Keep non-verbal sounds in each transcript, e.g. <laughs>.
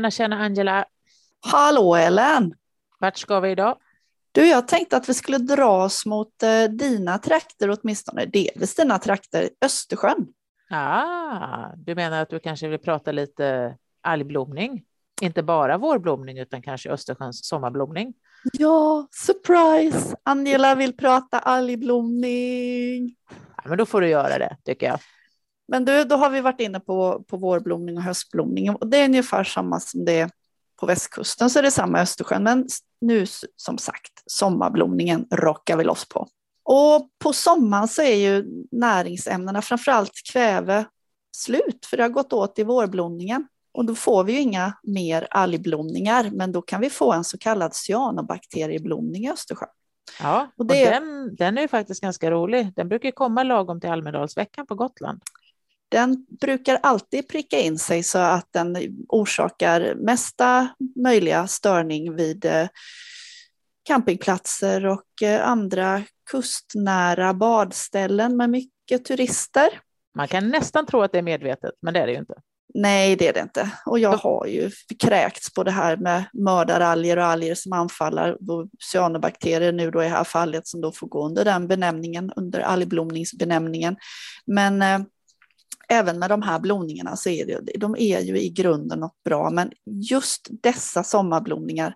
Tjena, tjena Angela. Hallå Ellen! Vart ska vi idag? Du, jag tänkte att vi skulle dra oss mot eh, dina trakter, åtminstone delvis dina trakter, Östersjön. Ah, du menar att du kanske vill prata lite algblomning? Inte bara vårblomning utan kanske Östersjöns sommarblomning? Ja, surprise! Angela vill prata algblomning. Ja, men då får du göra det, tycker jag. Men du, då har vi varit inne på, på vårblomning och höstblomning och det är ungefär samma som det är på västkusten, så är det samma i Östersjön. Men nu som sagt, sommarblomningen rockar vi loss på. Och på sommaren så är ju näringsämnena, framförallt kväve, slut, för det har gått åt i vårblomningen. Och då får vi ju inga mer algblomningar, men då kan vi få en så kallad cyanobakterieblomning i Östersjön. Ja, och, det... och den, den är ju faktiskt ganska rolig. Den brukar komma lagom till Almedalsveckan på Gotland. Den brukar alltid pricka in sig så att den orsakar mesta möjliga störning vid eh, campingplatser och eh, andra kustnära badställen med mycket turister. Man kan nästan tro att det är medvetet, men det är det ju inte. Nej, det är det inte. Och jag har ju kräkts på det här med mördaralger och alger som anfaller cyanobakterier nu då i det här fallet som då får gå under den benämningen, under algblomningsbenämningen. Men eh, även med de här blomningarna så är det, de är ju i grunden något bra, men just dessa sommarblomningar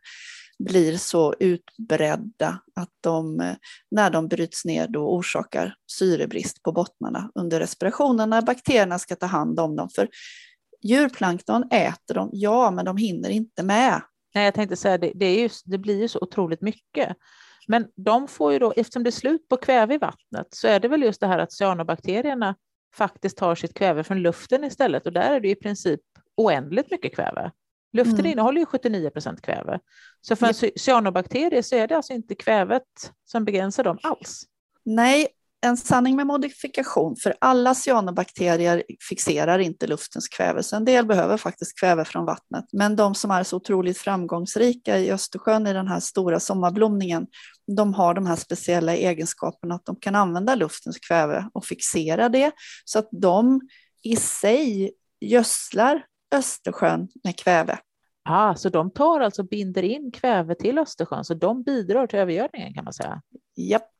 blir så utbredda att de, när de bryts ner, då orsakar syrebrist på bottnarna under respirationen när bakterierna ska ta hand om dem. För djurplankton äter dem, ja, men de hinner inte med. Nej, jag tänkte säga det, det, är ju, det blir ju så otroligt mycket. Men de får ju då, eftersom det är slut på kväve i vattnet, så är det väl just det här att cyanobakterierna faktiskt tar sitt kväve från luften istället och där är det i princip oändligt mycket kväve. Luften mm. innehåller ju 79 procent kväve. Så för en cyanobakterie så är det alltså inte kvävet som begränsar dem alls. Nej, en sanning med modifikation, för alla cyanobakterier fixerar inte luftens kväve, så en del behöver faktiskt kväve från vattnet. Men de som är så otroligt framgångsrika i Östersjön i den här stora sommarblomningen, de har de här speciella egenskaperna att de kan använda luftens kväve och fixera det, så att de i sig gödslar Östersjön med kväve. Ah, så de tar alltså binder in kväve till Östersjön, så de bidrar till övergödningen kan man säga? Japp.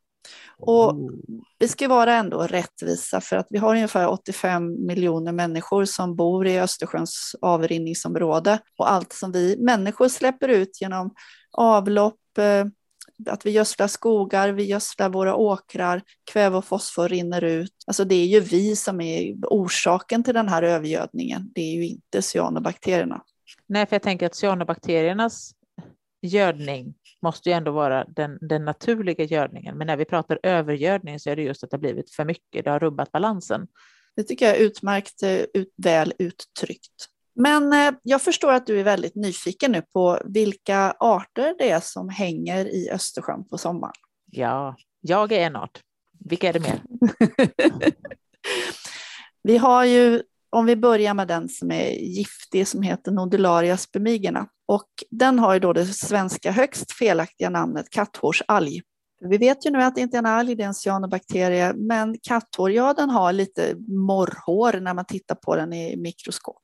Och vi ska vara ändå rättvisa för att vi har ungefär 85 miljoner människor som bor i Östersjöns avrinningsområde och allt som vi människor släpper ut genom avlopp, eh, att vi gödslar skogar, vi gödslar våra åkrar, kväve och fosfor rinner ut. Alltså det är ju vi som är orsaken till den här övergödningen. Det är ju inte cyanobakterierna. Nej, för jag tänker att cyanobakteriernas gödning måste ju ändå vara den, den naturliga gödningen. Men när vi pratar övergödning så är det just att det har blivit för mycket. Det har rubbat balansen. Det tycker jag är utmärkt eh, ut, väl uttryckt. Men eh, jag förstår att du är väldigt nyfiken nu på vilka arter det är som hänger i Östersjön på sommaren. Ja, jag är en art. Vilka är det mer? <laughs> vi har ju om vi börjar med den som är giftig som heter Nodularia spumigena. Och den har ju då det svenska högst felaktiga namnet katthårsalg. Vi vet ju nu att det inte är en alg, det är en cyanobakterie, men katthår, ja den har lite morrhår när man tittar på den i mikroskop.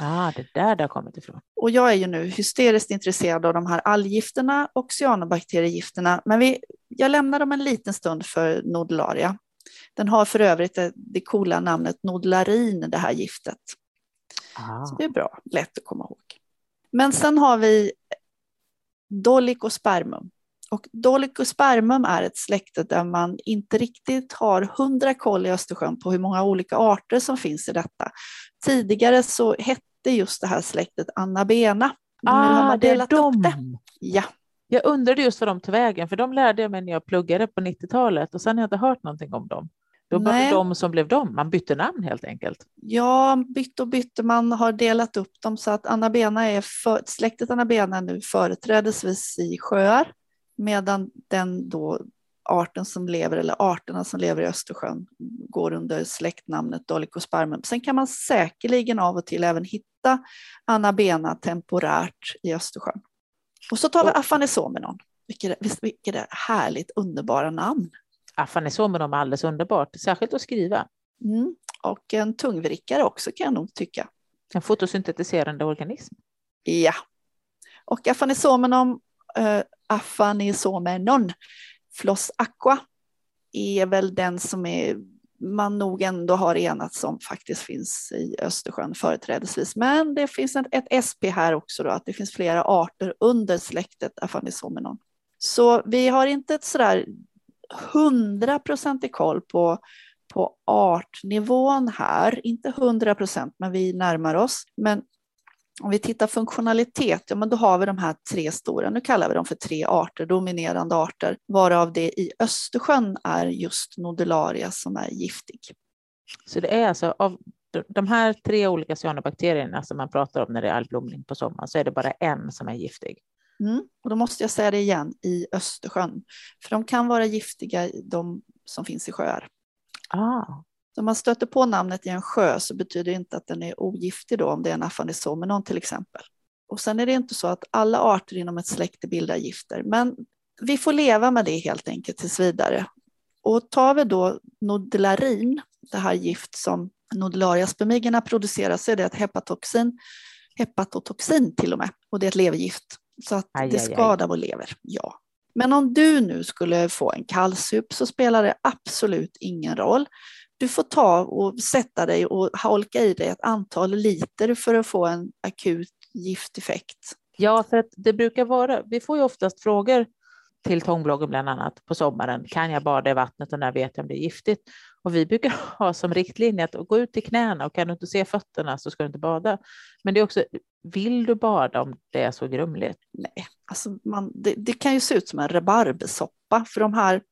Ah, det där det har kommit ifrån. Och jag är ju nu hysteriskt intresserad av de här alggifterna och cyanobakteriegifterna, men vi, jag lämnar dem en liten stund för nodularia. Den har för övrigt det, det coola namnet nodlarin, det här giftet. Ah. Så det är bra, lätt att komma ihåg. Men sen har vi Dolicospermum. Och Dolicospermum är ett släkte där man inte riktigt har hundra koll i Östersjön på hur många olika arter som finns i detta. Tidigare så hette just det här släktet Annabena. Ah, det är de! Det. Ja. Jag undrade just vad de tog vägen, för de lärde jag mig när jag pluggade på 90-talet och sen har jag inte hört någonting om dem. Då var det de som blev de, man bytte namn helt enkelt. Ja, bytte och bytte, man har delat upp dem så att Annabena är för, släktet Annabena är nu företrädesvis i sjöar medan den då arten som lever eller arterna som lever i Östersjön går under släktnamnet Dolicospermum. Sen kan man säkerligen av och till även hitta Annabena temporärt i Östersjön. Och så tar vi Aphanisomenon. Vilket, vilket härligt underbara namn. Aphanisomenon är alldeles underbart, särskilt att skriva. Mm. Och en tungvrickare också kan jag nog tycka. En fotosyntetiserande organism. Ja. Och afanisomenon, äh, afanisomenon floss aqua är väl den som är, man nog ändå har enats som faktiskt finns i Östersjön företrädesvis. Men det finns ett, ett SP här också då, att det finns flera arter under släktet afanisomenon. Så vi har inte ett sådär hundraprocentig koll på, på artnivån här, inte hundra procent, men vi närmar oss. Men om vi tittar funktionalitet, ja, men då har vi de här tre stora, nu kallar vi dem för tre arter, dominerande arter, varav det i Östersjön är just nodularia som är giftig. Så det är alltså av de här tre olika cyanobakterierna som man pratar om när det är algblomning på sommaren, så är det bara en som är giftig. Mm. Och då måste jag säga det igen, i Östersjön. För de kan vara giftiga, de som finns i sjöar. Ah. Så om man stöter på namnet i en sjö så betyder det inte att den är ogiftig då, om det är en afanisomenon till exempel. Och sen är det inte så att alla arter inom ett släkte bildar gifter, men vi får leva med det helt enkelt tills vidare. Och tar vi då nodularin, det här gift som nodulariaspemigerna producerar, så är det ett hepatotoxin, hepatotoxin till och med, och det är ett levergift. Så att aj, det skadar aj. vår lever, ja. Men om du nu skulle få en kallsup så spelar det absolut ingen roll. Du får ta och sätta dig och holka i dig ett antal liter för att få en akut gifteffekt. Ja, för att det brukar vara, vi får ju oftast frågor till tångbloggen bland annat på sommaren. Kan jag bada i vattnet och när vet jag om det är giftigt? Och vi brukar <laughs> ha som riktlinje att gå ut till knäna och kan du inte se fötterna så ska du inte bada. Men det är också, vill du bada om det är så grumligt? Nej, alltså man, det, det kan ju se ut som en rabarbersoppa för de här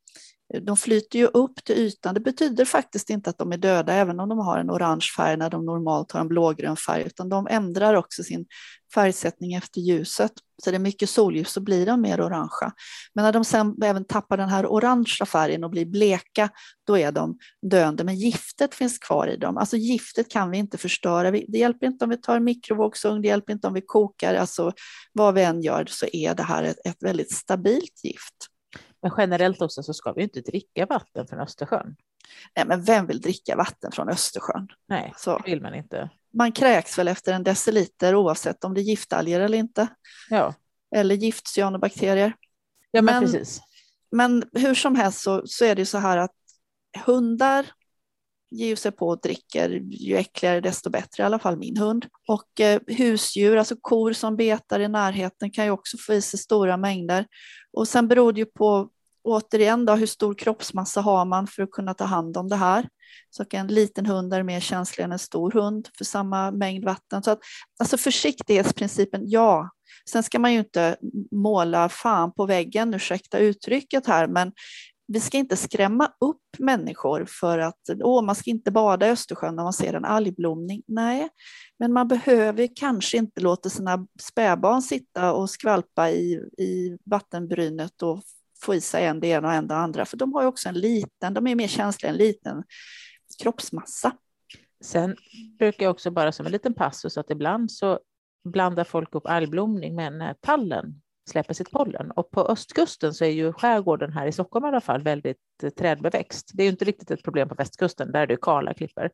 de flyter ju upp till ytan. Det betyder faktiskt inte att de är döda, även om de har en orange färg när de normalt har en blågrön färg, utan de ändrar också sin färgsättning efter ljuset. Så det är mycket solljus så blir de mer orangea. Men när de sen även tappar den här orangea färgen och blir bleka, då är de döende. Men giftet finns kvar i dem. Alltså giftet kan vi inte förstöra. Det hjälper inte om vi tar en mikrovågsugn, det hjälper inte om vi kokar. Alltså vad vi än gör så är det här ett, ett väldigt stabilt gift. Men generellt också så ska vi inte dricka vatten från Östersjön. Nej, men vem vill dricka vatten från Östersjön? Nej, så. det vill man inte. Man kräks väl efter en deciliter oavsett om det är giftalger eller inte. Ja. Eller giftcyanobakterier. Ja, men, men precis. Men hur som helst så, så är det så här att hundar ger sig på och dricker, ju äckligare desto bättre, i alla fall min hund. Och eh, husdjur, alltså kor som betar i närheten kan ju också få i sig stora mängder. Och sen beror det ju på återigen då, hur stor kroppsmassa har man för att kunna ta hand om det här. Så en liten hund är mer känslig än en stor hund för samma mängd vatten. Så att, alltså försiktighetsprincipen, ja. Sen ska man ju inte måla fan på väggen, ursäkta uttrycket här, men vi ska inte skrämma upp människor för att åh, man ska inte bada i Östersjön när man ser en algblomning. Nej, men man behöver kanske inte låta sina spädbarn sitta och skvalpa i, i vattenbrynet och få i sig en det ena och en det andra, för de har ju också en liten, de är mer känsliga, en liten kroppsmassa. Sen brukar jag också bara som en liten passus att ibland så blandar folk upp algblomning med när tallen släpper sitt pollen. Och på östkusten så är ju skärgården här i Stockholm i alla fall väldigt eh, trädbeväxt. Det är ju inte riktigt ett problem på västkusten, där är det kala klippor.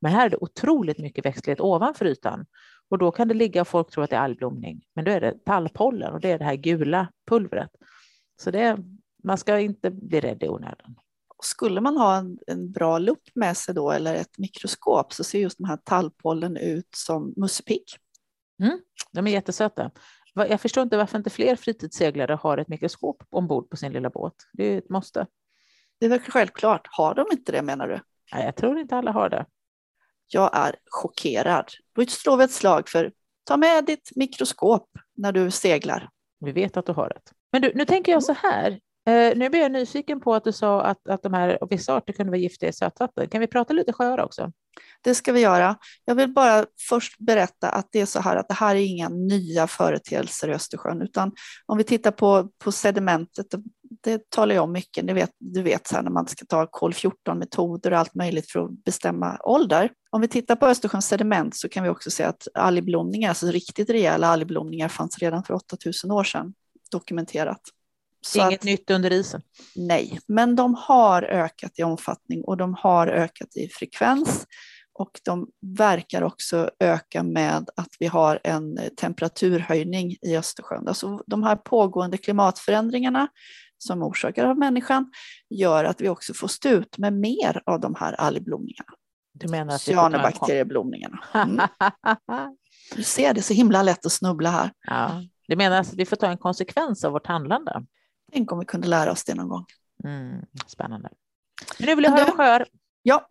Men här är det otroligt mycket växtlighet ovanför ytan och då kan det ligga, folk tror att det är algblomning, men då är det tallpollen och det är det här gula pulvret. Så det, man ska inte bli rädd i onödan. Skulle man ha en, en bra lupp med sig då eller ett mikroskop så ser just de här tallpollen ut som musspigg. Mm, de är jättesöta. Jag förstår inte varför inte fler fritidsseglare har ett mikroskop ombord på sin lilla båt. Det är ett måste. Det väl självklart. Har de inte det menar du? Nej, jag tror inte alla har det. Jag är chockerad. Då slår vi ett slag för ta med ditt mikroskop när du seglar. Vi vet att du har det. Men du, nu tänker jag så här. Eh, nu blir jag nyfiken på att du sa att, att de här vissa arter kunde vara giftiga i sötvatten. Kan vi prata lite sjöar också? Det ska vi göra. Jag vill bara först berätta att det är så här att det här är inga nya företeelser i Östersjön, utan om vi tittar på, på sedimentet, det talar jag om mycket, det vet, du vet så här när man ska ta kol-14-metoder och allt möjligt för att bestämma ålder. Om vi tittar på Östersjöns sediment så kan vi också se att algblomningar, alltså riktigt rejäla algblomningar fanns redan för 8000 år sedan dokumenterat. Så Inget att, nytt under isen? Nej, men de har ökat i omfattning och de har ökat i frekvens. och de verkar också öka med att vi har en temperaturhöjning i Östersjön. Alltså de här pågående klimatförändringarna som orsakar av människan gör att vi också får stå ut med mer av de här algblomningarna. Du menar att Cyanobakterieblomningarna. Mm. Du ser, det är så himla lätt att snubbla här. Ja. Du menar att vi får ta en konsekvens av vårt handlande? Tänk om vi kunde lära oss det någon gång. Mm, spännande. Men nu vill jag höra om sjöar. Ja,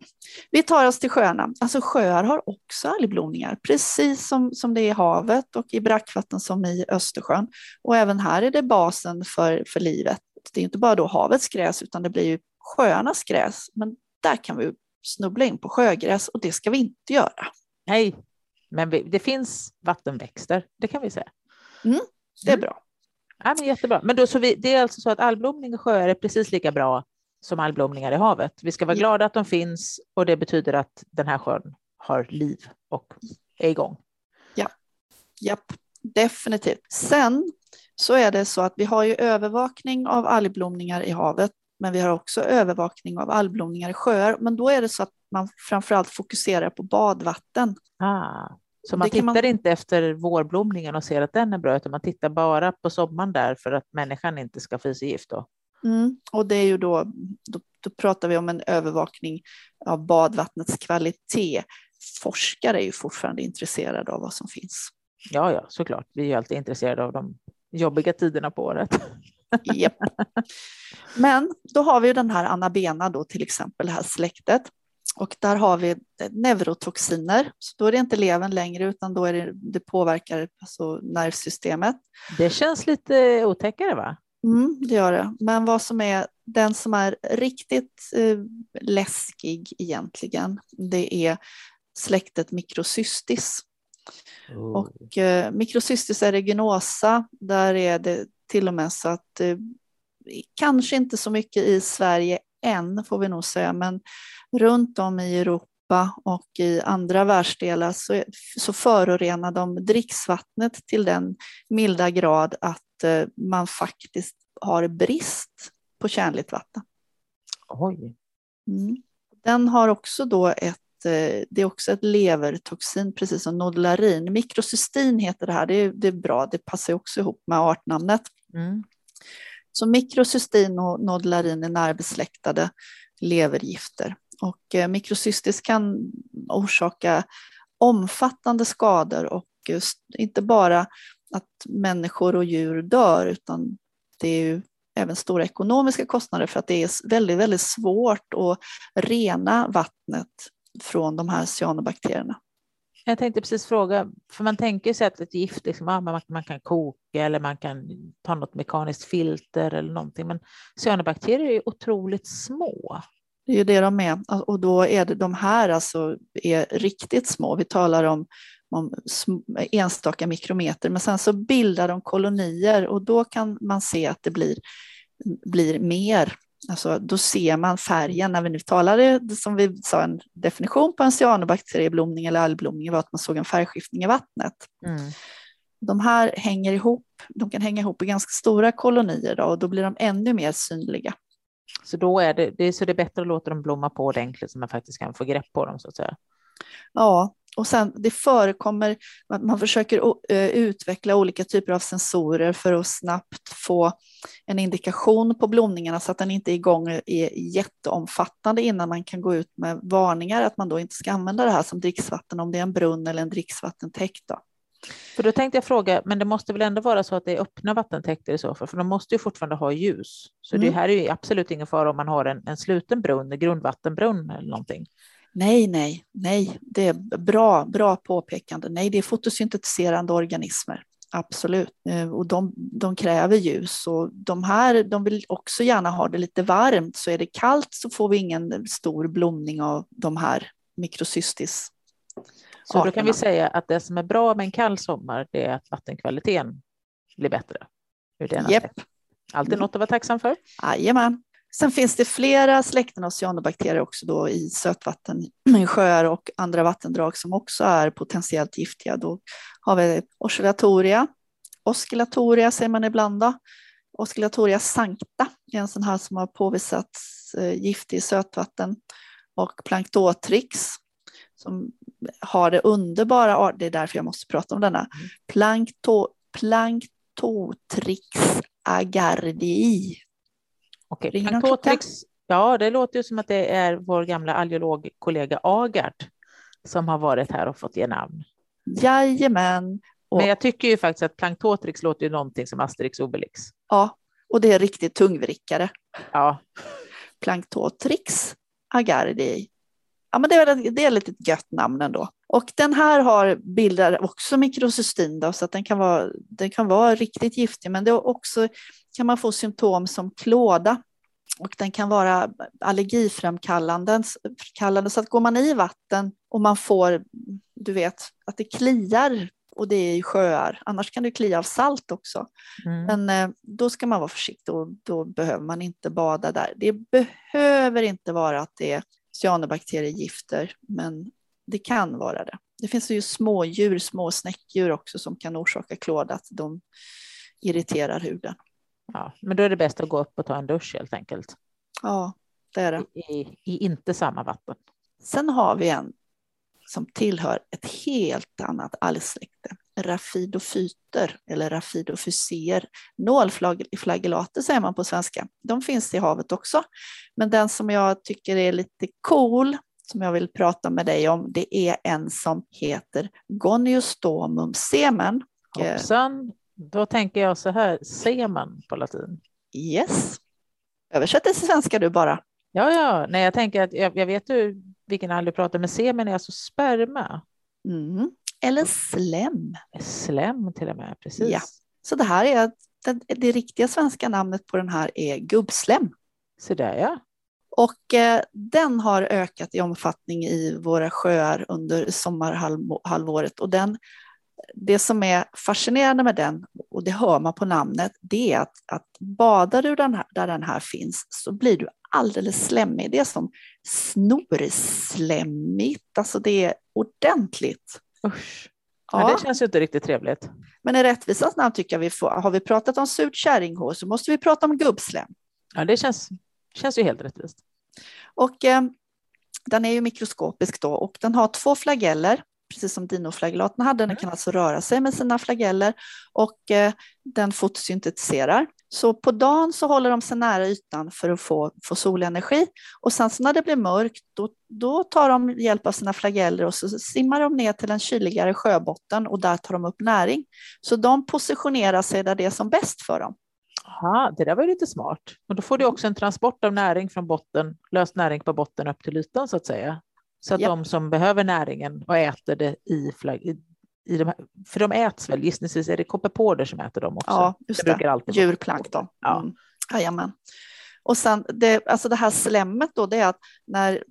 vi tar oss till sjöarna. Alltså sjöar har också algblomningar, precis som, som det är i havet och i brackvatten som i Östersjön. Och även här är det basen för, för livet. Det är inte bara då havets gräs, utan det blir ju sjöarnas gräs. Men där kan vi snubbla in på sjögräs och det ska vi inte göra. Nej, men vi, det finns vattenväxter, det kan vi säga. Mm, det är mm. bra. Ja, men jättebra. Men då, så vi, det är alltså så att algblomning i sjöar är precis lika bra som algblomningar i havet. Vi ska vara ja. glada att de finns och det betyder att den här sjön har liv och är igång. Ja, Japp. definitivt. Sen så är det så att vi har ju övervakning av algblomningar i havet, men vi har också övervakning av algblomningar i sjöar. Men då är det så att man framförallt fokuserar på badvatten. Ah, så man tittar man... inte efter vårblomningen och ser att den är bra, utan man tittar bara på sommaren där för att människan inte ska få i sig gift? Då. Mm, och det är ju då, då, då, pratar vi om en övervakning av badvattnets kvalitet. Forskare är ju fortfarande intresserade av vad som finns. Ja, ja, såklart. Vi är ju alltid intresserade av de jobbiga tiderna på året. Yep. Men då har vi ju den här anabena då till exempel, det här släktet. Och där har vi neurotoxiner, så då är det inte levern längre utan då är det, det påverkar alltså nervsystemet. Det känns lite otäckare va? Mm, det gör det. Men vad som är den som är riktigt eh, läskig egentligen, det är släktet Microcystis. Oh. Och eh, Microcystis aeruginosa, där är det till och med så att eh, kanske inte så mycket i Sverige än, får vi nog säga, men runt om i Europa och i andra världsdelar så, så förorenar de dricksvattnet till den milda grad att eh, man faktiskt har brist på tjänligt vatten. Oj. Mm. Den har också då ett eh, det är också ett levertoxin, precis som nodularin. Mikrocystin heter det här, det är, det är bra, det passar också ihop med artnamnet. Mm. Så mikrocystin och nodularin är närbesläktade levergifter. Och eh, mikrocystis kan orsaka omfattande skador och eh, inte bara att människor och djur dör, utan det är ju även stora ekonomiska kostnader för att det är väldigt, väldigt svårt att rena vattnet från de här cyanobakterierna. Jag tänkte precis fråga, för man tänker sig att ett gift, liksom, ja, man, man kan koka eller man kan ta något mekaniskt filter eller någonting, men cyanobakterier är otroligt små. Det är ju det de är och då är det de här alltså är riktigt små. Vi talar om, om enstaka mikrometer, men sen så bildar de kolonier och då kan man se att det blir, blir mer. Alltså, då ser man färgen. När vi nu talade, som vi sa, en definition på en cyanobakterieblomning eller algblomning var att man såg en färgskiftning i vattnet. Mm. De här hänger ihop, de kan hänga ihop i ganska stora kolonier då, och då blir de ännu mer synliga. Så då är det, det, är, så det är bättre att låta dem blomma på ordentligt så man faktiskt kan få grepp på dem så att säga. Ja, och sen det förekommer att man försöker eh, utveckla olika typer av sensorer för att snabbt få en indikation på blomningarna så att den inte är igång är jätteomfattande innan man kan gå ut med varningar att man då inte ska använda det här som dricksvatten om det är en brunn eller en dricksvattentäkt. Då. För då tänkte jag fråga, men det måste väl ändå vara så att det är öppna vattentäkter i så fall, för de måste ju fortfarande ha ljus. Så mm. det här är ju absolut ingen fara om man har en, en sluten brunn, en grundvattenbrunn eller någonting. Nej, nej, nej, det är bra, bra påpekande. Nej, det är fotosyntetiserande organismer. Absolut, eh, och de, de kräver ljus och de här, de vill också gärna ha det lite varmt. Så är det kallt så får vi ingen stor blomning av de här mikrocystis så då kan vi säga att det som är bra med en kall sommar, det är att vattenkvaliteten blir bättre. Yep. Alltid mm. något att vara tacksam för. Jajamän. Sen finns det flera släkten av cyanobakterier också då i sötvatten, i sjöar och andra vattendrag som också är potentiellt giftiga. Då har vi oscillatoria, oscillatoria säger man ibland då. Oscillatoria sancta är en sån här som har påvisats eh, giftig i sötvatten och planktotrix som har det underbara, det är därför jag måste prata om denna, mm. Plankto, Planktotrix agardii. Okej, okay. Planktotrix, ja det låter ju som att det är vår gamla algeologkollega Agard som har varit här och fått ge namn. Jajamän. Och, Men jag tycker ju faktiskt att Planktotrix låter ju någonting som Asterix Obelix. Ja, och det är riktigt tungvrickare. Ja. Planktotrix agardi. Ja, men det är, det är lite ett gött namn ändå. Och den här har bildar också mikrocystin då, så att den kan, vara, den kan vara riktigt giftig, men det är också kan man få symptom som klåda och den kan vara allergiframkallande. Så att går man i vatten och man får, du vet, att det kliar och det är i sjöar. Annars kan det klia av salt också. Mm. Men eh, då ska man vara försiktig och då behöver man inte bada där. Det behöver inte vara att det är cyanobakteriegifter, men det kan vara det. Det finns ju små djur, små snäckdjur också som kan orsaka klåda, att de irriterar huden. Ja, men då är det bäst att gå upp och ta en dusch helt enkelt. Ja, det är det. I, i inte samma vatten. Sen har vi en som tillhör ett helt annat algsläkte, rafidofyter eller rafidofyser. Nålflagellater säger man på svenska. De finns i havet också. Men den som jag tycker är lite cool, som jag vill prata med dig om, det är en som heter Goniostomum semen. Hoppsan, då tänker jag så här, semen på latin. Yes. Översätt det till svenska du bara. Ja, ja, nej, jag tänker att jag, jag vet ju vilken all du pratar med semen är alltså sperma. Mm. Eller slem. Slem till och med, precis. Ja. Så det här är det, det riktiga svenska namnet på den här är gubbslem. Så där ja. Och eh, den har ökat i omfattning i våra sjöar under sommarhalvåret och den det som är fascinerande med den, och det hör man på namnet, det är att, att badar du den här, där den här finns så blir du alldeles slemmig. Det är som snorslemmigt, alltså det är ordentligt. Usch. Ja. det känns ju inte riktigt trevligt. Men i rättvisans namn tycker jag vi får, har vi pratat om surt kärringhår så måste vi prata om gubbslem. Ja, det känns, känns ju helt rättvist. Och eh, den är ju mikroskopisk då och den har två flageller precis som dinoflagellaten hade. Den mm. kan alltså röra sig med sina flageller och eh, den fotosyntetiserar. Så på dagen så håller de sig nära ytan för att få, få solenergi och sen så när det blir mörkt då, då tar de hjälp av sina flageller och så simmar de ner till en kyligare sjöbotten och där tar de upp näring. Så de positionerar sig där det är som bäst för dem. Aha, det där var ju lite smart. Och då får du också en transport av näring från botten, lös näring på botten upp till ytan så att säga. Så att yep. de som behöver näringen och äter det i, flag, i, i de här, för de äts väl, gissningsvis är det kopepoder som äter dem också. Ja, just det. det. Djurplankton. Ja. Mm. Jajamän. Och sen det, alltså det här slemmet då, det är att när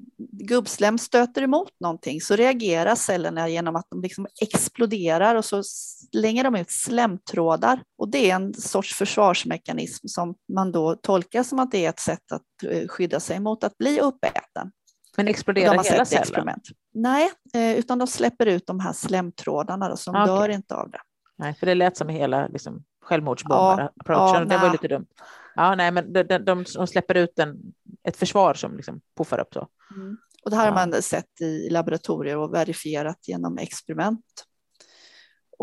gubbslem stöter emot någonting så reagerar cellerna genom att de liksom exploderar och så slänger de ut slemtrådar. Och det är en sorts försvarsmekanism som man då tolkar som att det är ett sätt att eh, skydda sig mot att bli uppäten. Men exploderar hela cellen? Experiment. Nej, eh, utan de släpper ut de här slemtrådarna, då, så de okay. dör inte av det. Nej, för det lät som hela liksom, självmordsbombare ja, ja, det var lite dumt. Ja, nej, men de, de, de, de släpper ut en, ett försvar som liksom puffar upp så. Mm. Och det här ja. har man sett i laboratorier och verifierat genom experiment.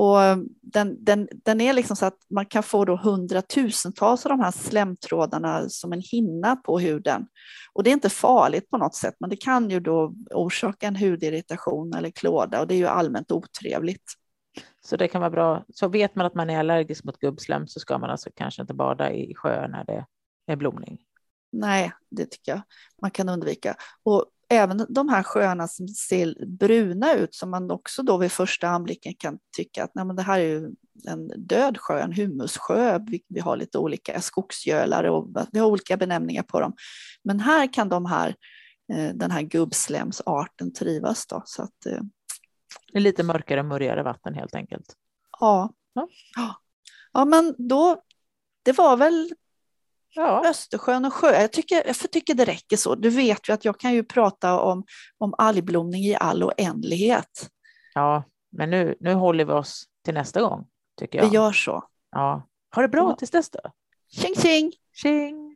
Och den, den, den är liksom så att man kan få då hundratusentals av de här slemtrådarna som en hinna på huden. Och det är inte farligt på något sätt, men det kan ju då orsaka en hudirritation eller klåda och det är ju allmänt otrevligt. Så det kan vara bra. Så vet man att man är allergisk mot gubbslem så ska man alltså kanske inte bada i sjöar när det är blomning. Nej, det tycker jag man kan undvika. Och även de här sjöarna som ser bruna ut, som man också då vid första anblicken kan tycka att nej, men det här är en död sjö, en humussjö. Vi, vi har lite olika skogsgölar och vi har olika benämningar på dem. Men här kan de här, eh, den här gubbslemsarten trivas. Då, så att, eh, det är lite mörkare, murrigare vatten helt enkelt. Ja. ja. Ja, men då, det var väl Ja. Östersjön och sjö. Jag tycker, jag tycker det räcker så. Du vet ju att jag kan ju prata om, om algblomning i all oändlighet. Ja, men nu, nu håller vi oss till nästa gång. tycker jag. Vi gör så. Ja. Ha det bra ja. tills dess då. Tjing tjing! Tjing!